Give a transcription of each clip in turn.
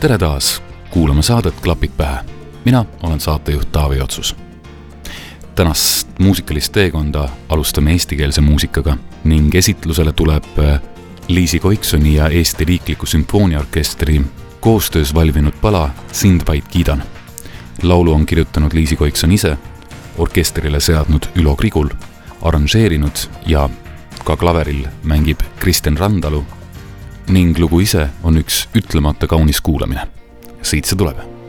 Tere taas kuulama saadet Klapid pähe. mina olen saatejuht Taavi Otsus. tänast muusikalist teekonda alustame eestikeelse muusikaga ning esitlusele tuleb äh, Liisi Koiksoni ja Eesti Riikliku Sümfooniaorkestri koostöös valminud pala Sind vaid kiidan. laulu on kirjutanud Liisi Koikson ise orkestrile seadnud Ülo Krigul, arranžeerinud ja ka klaveril mängib Kristjan Randalu ning lugu ise on üks ütlemata kaunis kuulamine. siit see tuleb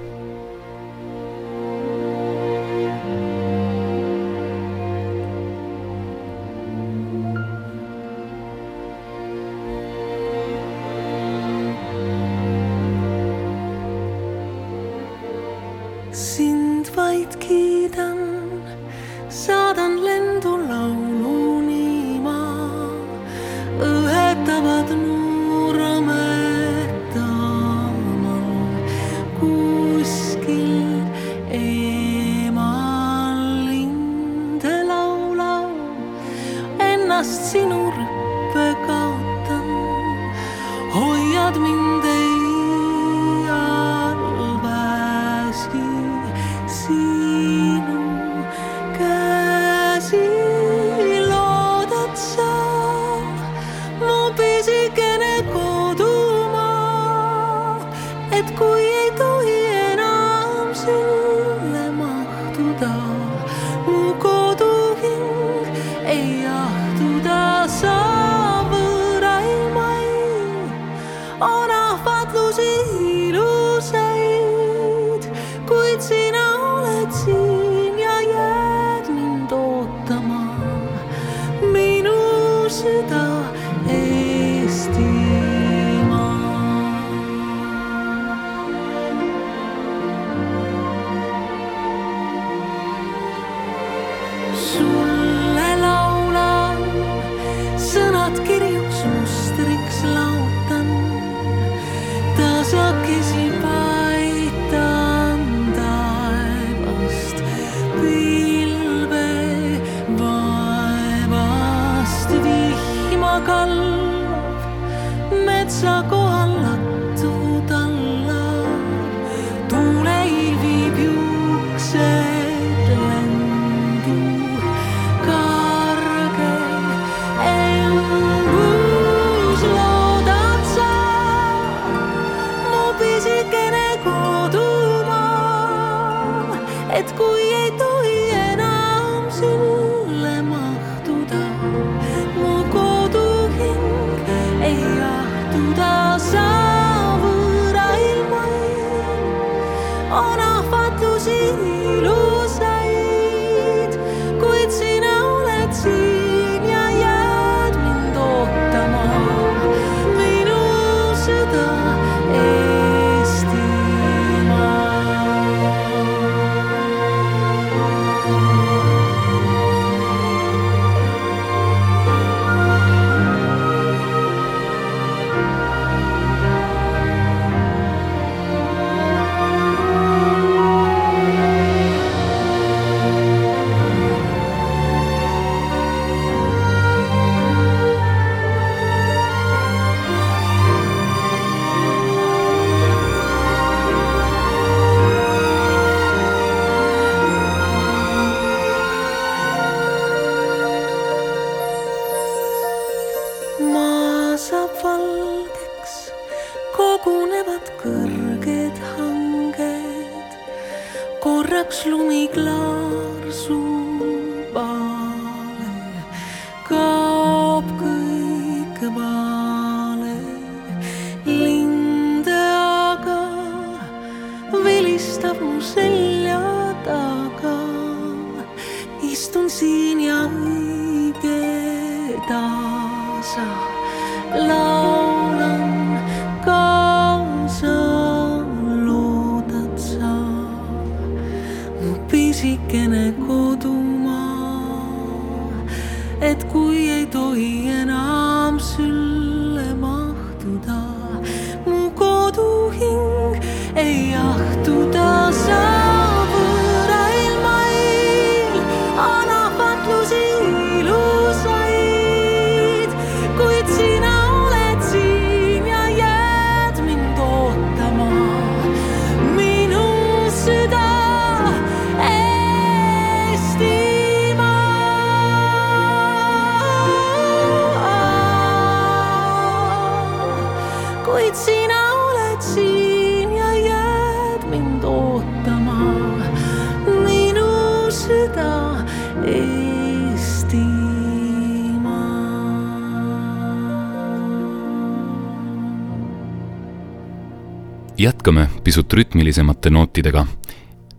pisut rütmilisemate nootidega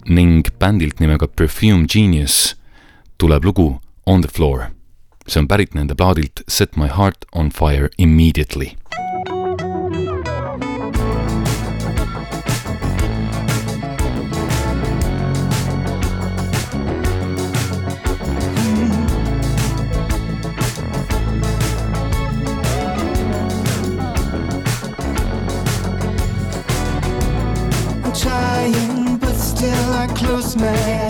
ning bändilt nimega Perfume Genius tuleb lugu On the floor. see on pärit nende plaadilt Set my heart on fire immediately close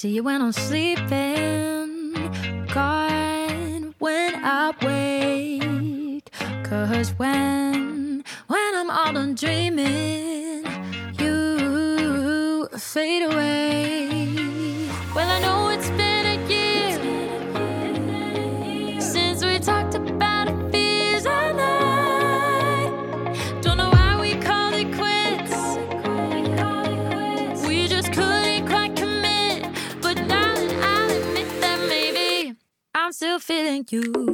See you when I'm sleeping. you.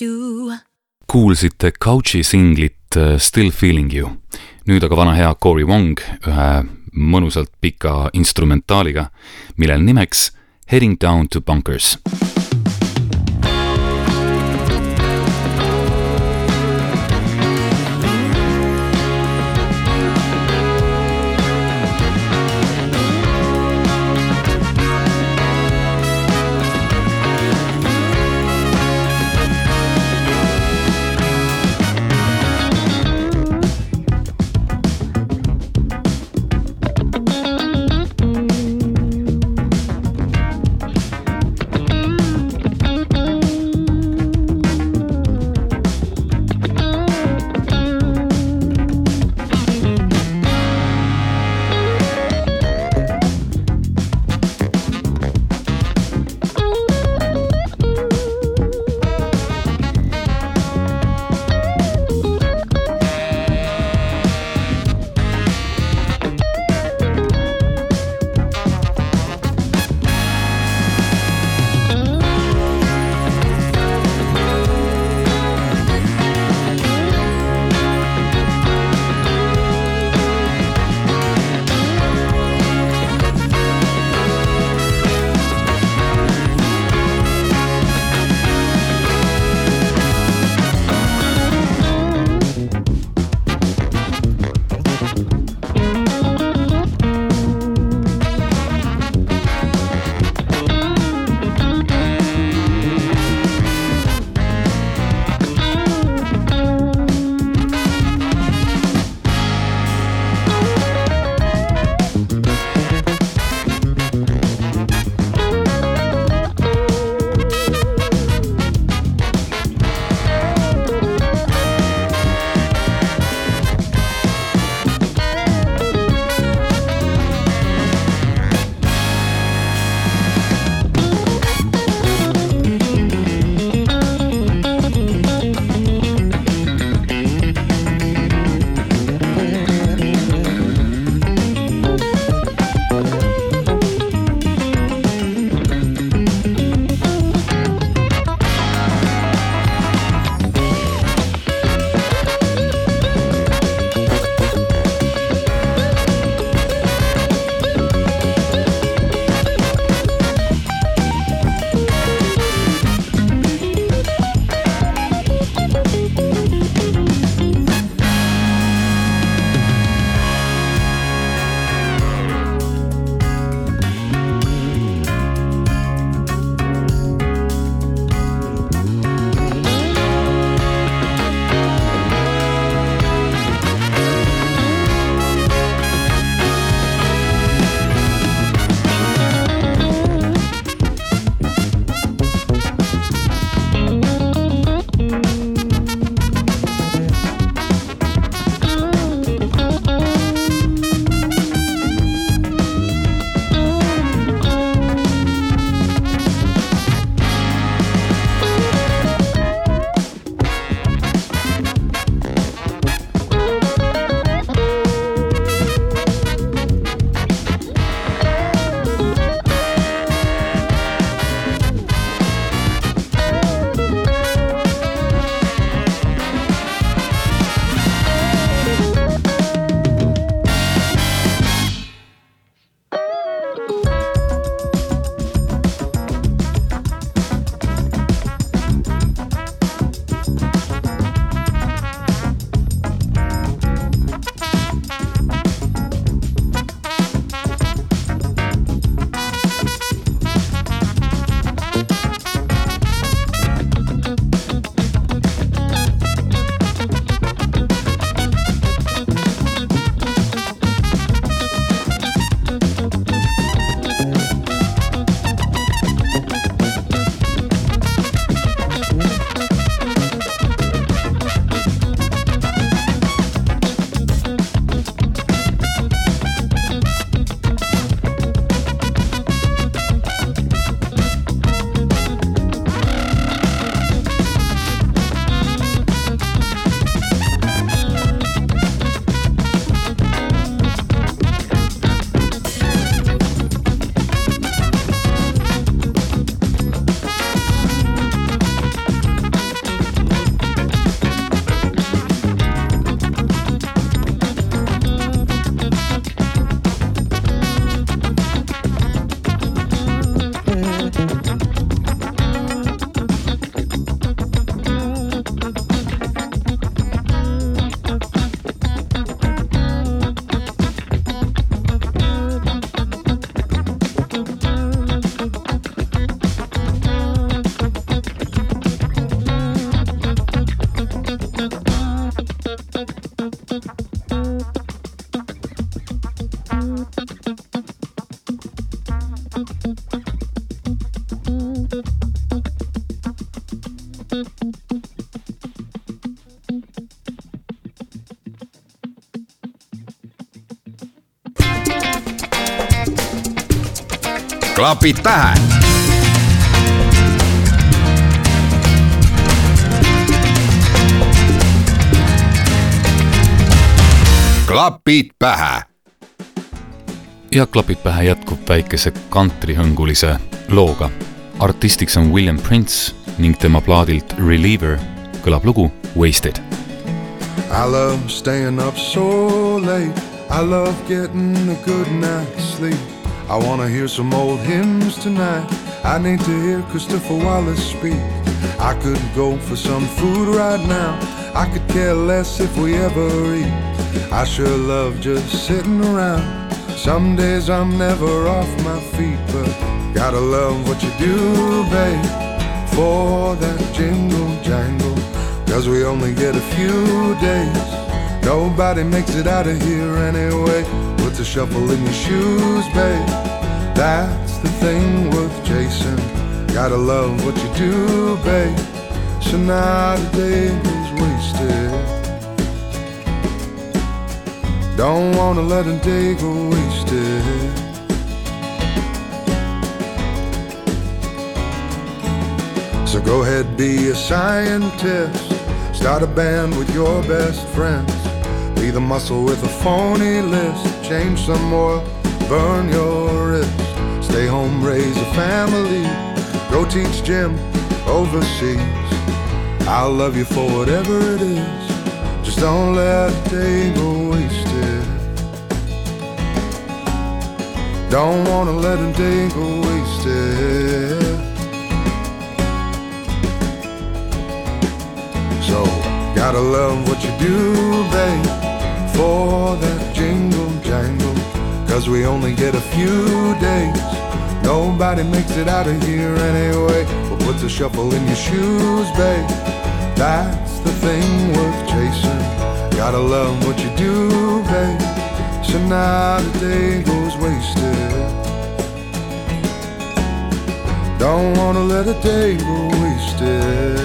you. kuulsite Couch'i singlit äh, Still feeling you. nüüd aga vana hea Cory Wong ühe mõnusalt pika instrumentaaliga, millel nimeks Heading down to bunkers klapid pähe klapid pähe ja klapid pähe jätkub väikese kantrihõngulise looga. artistiks on William Prince ning tema plaadilt Reliever kõlab lugu Wasted. I love staying up so late. I love getting a good night's sleep. I wanna hear some old hymns tonight. I need to hear Christopher Wallace speak. I could go for some food right now. I could care less if we ever eat. I sure love just sitting around. Some days I'm never off my feet, but gotta love what you do, babe. For that jingle jangle, cause we only get a few days. Nobody makes it out of here anyway. A shuffle in your shoes, babe. That's the thing worth chasing. Gotta love what you do, babe. So not a day goes wasted. Don't wanna let a day go wasted. So go ahead, be a scientist. Start a band with your best friends. Be the muscle with a phony list. Change some oil, burn your wrist. Stay home, raise a family. Go teach gym overseas. I'll love you for whatever it is. Just don't let a day go wasted. Don't wanna let a day go wasted. So, gotta love what you do, babe, for that. Cause we only get a few days. Nobody makes it out of here anyway. Well, puts a shuffle in your shoes, babe. That's the thing worth chasing. Gotta love what you do, babe. So not a day goes wasted. Don't wanna let a day go wasted.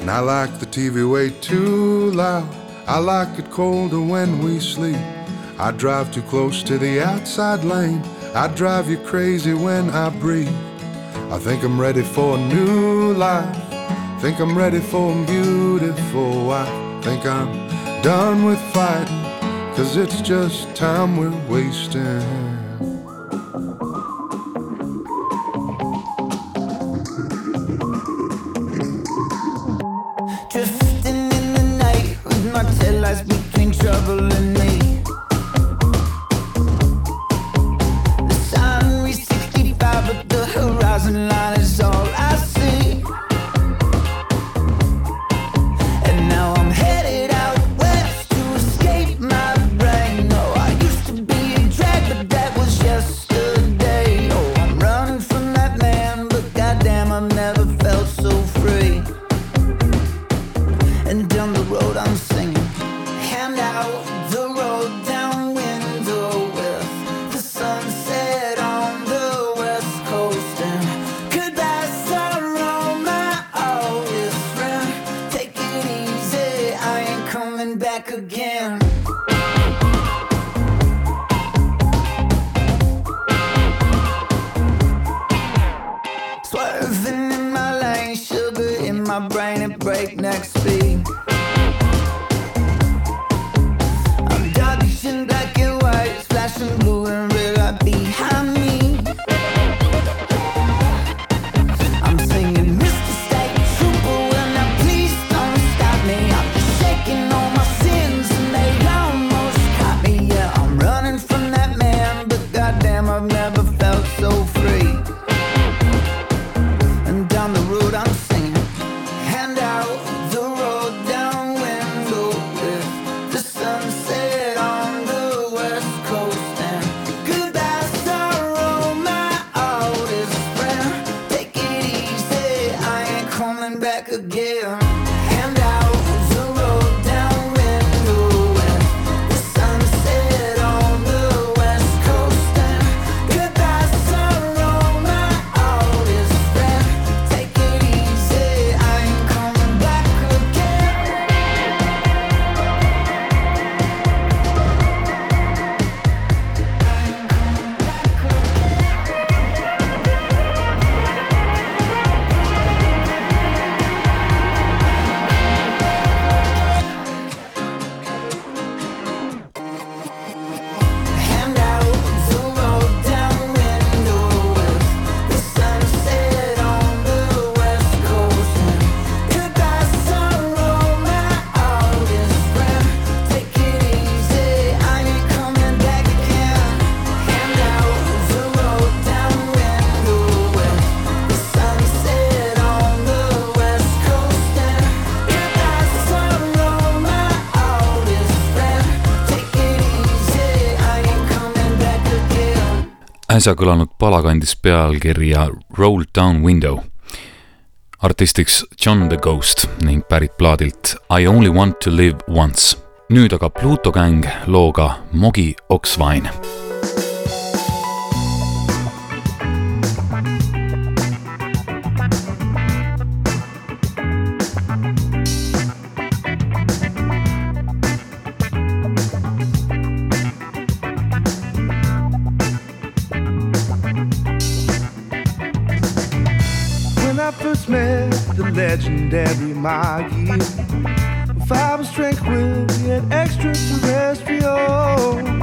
And I like the TV way too loud. I like it colder when we sleep. I drive too close to the outside lane. I drive you crazy when I breathe. I think I'm ready for a new life. Think I'm ready for a beautiful wife. Think I'm done with fighting. Cause it's just time we're wasting. I've never felt äsja kõlanud pala kandis pealkirja Roll Down Window. artistiks John the Ghost ning pärit plaadilt I Only Want to Live Once. nüüd aga Pluto Gang looga Mogi Oksvain legendary Maggie. If I was tranquil, yet extraterrestrial.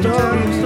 stories.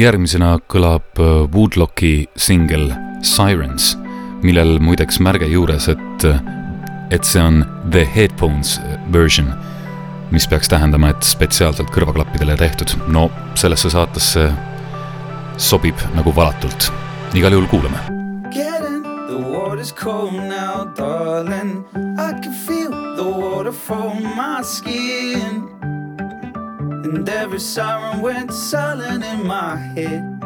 Järgmisena kõlab äh, Woodlocki singel Sirens, millel muideks märge juures, et, et see on the headphones version, mis peaks tähendama, et spetsiaalselt kõrvaklappidele tehtud. no sellesse saatesse sobib nagu valatult. igal juhul kuulame. The water's cold now, darling. I can feel the water from my skin. And every siren went silent in my head.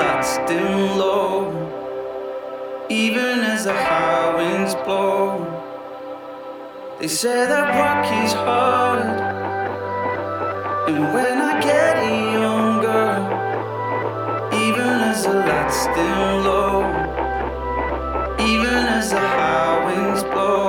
Lights dim low, even as the high winds blow. They say that work is hard. And when I get younger, even as the lights dim low, even as the high winds blow,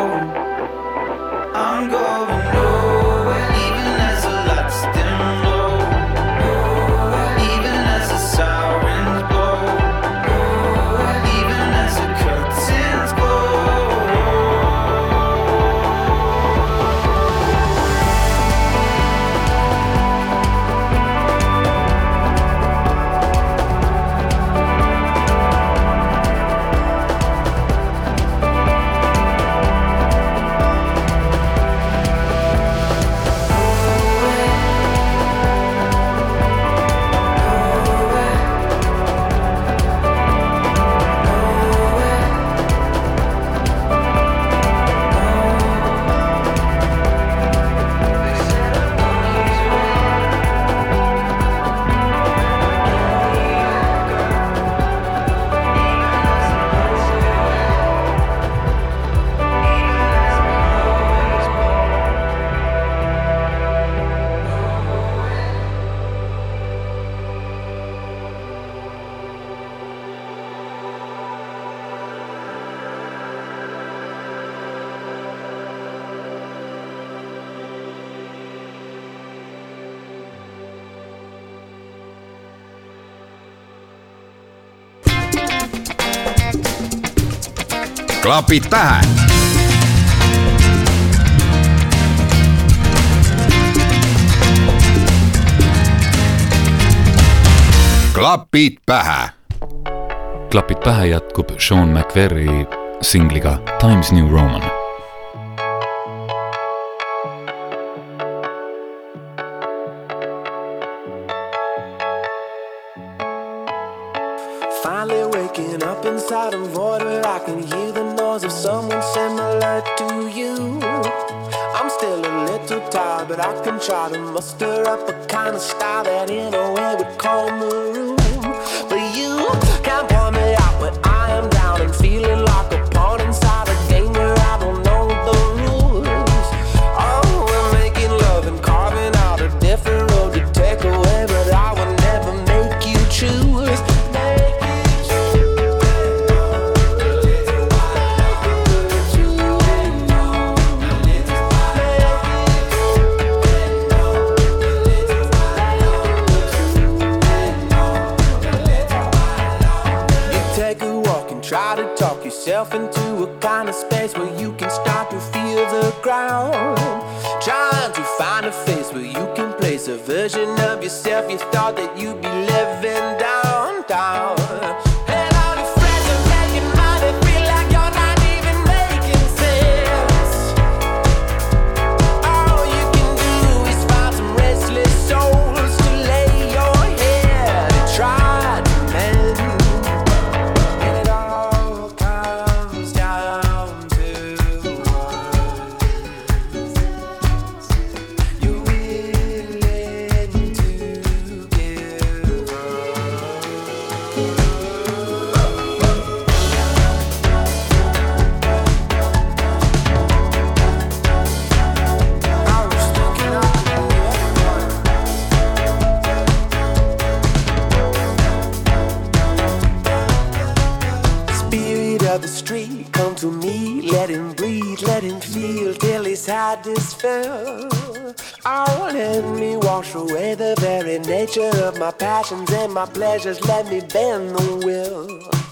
klapid pähe. Klapid pähe. Klapid pähe jätkub Sean McVerri singliga Times New Roman try to muster up a kind of style that in a way would calm the talk yourself into a kind of space where you can start to feel the ground. Trying to find a face where you can place a version of yourself you thought that you'd be living downtown. down. of my passions and my pleasures. Let me bend the will.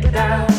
get down.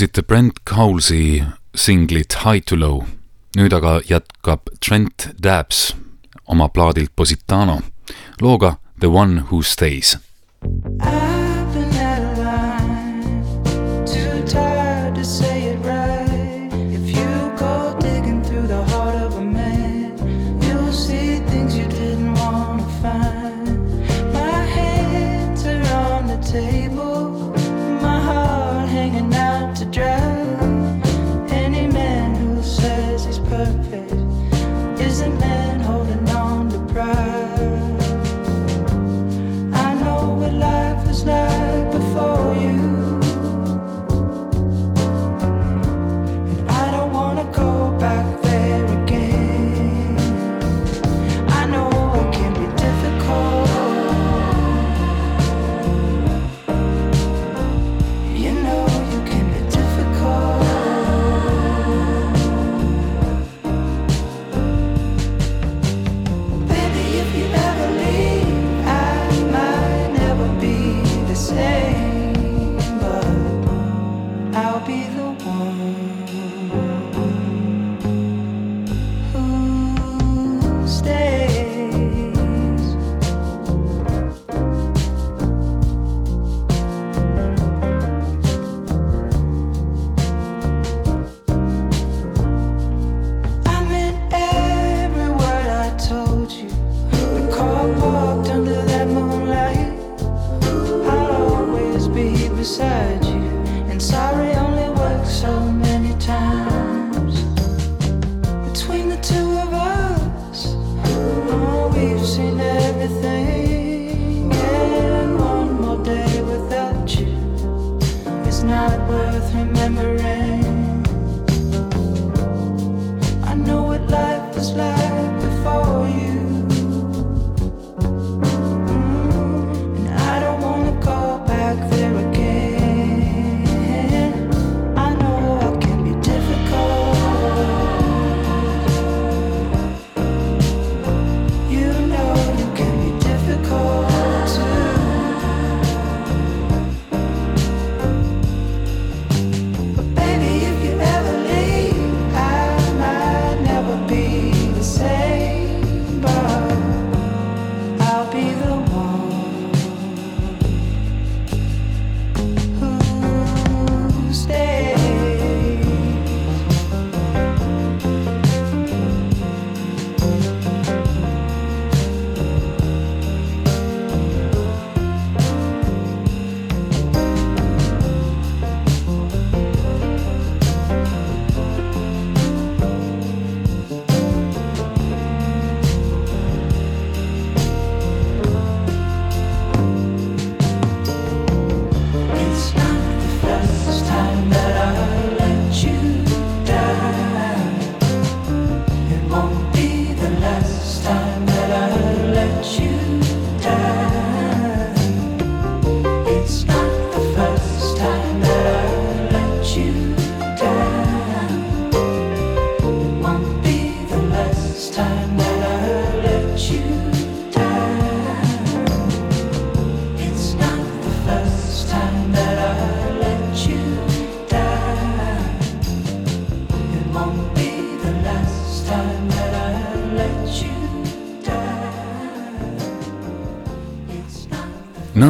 kuulasite Brent Cowlesi singlit High to Low. nüüd aga jätkab Trent Dabs oma plaadilt Positano looga The One Who Stays. I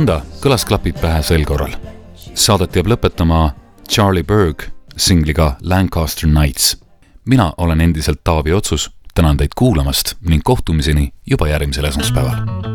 nõnda kõlas klapid pähe sel korral. Saadet jääb lõpetama Charlie Berg singliga Lancaster Nights. mina olen endiselt Taavi Otsus, tänan teid kuulamast ning kohtumiseni juba järgmisel esmaspäeval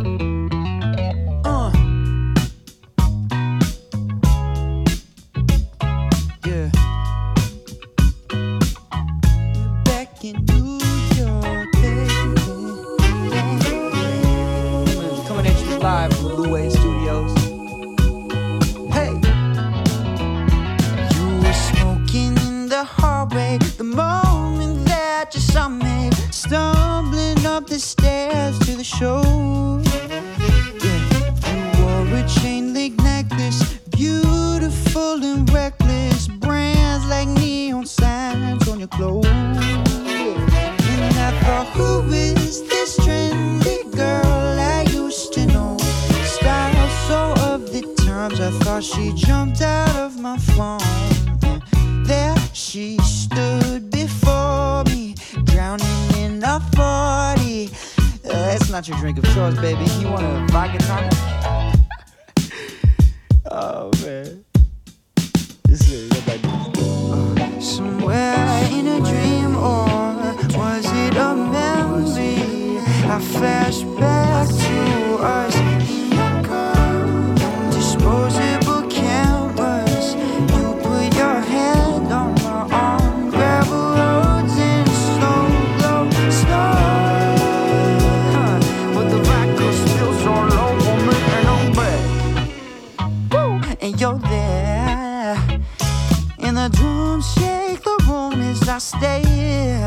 and you're there. And the drums shake the room as I stay.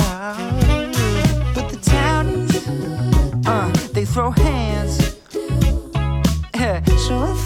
But the townies, uh, they throw hands. so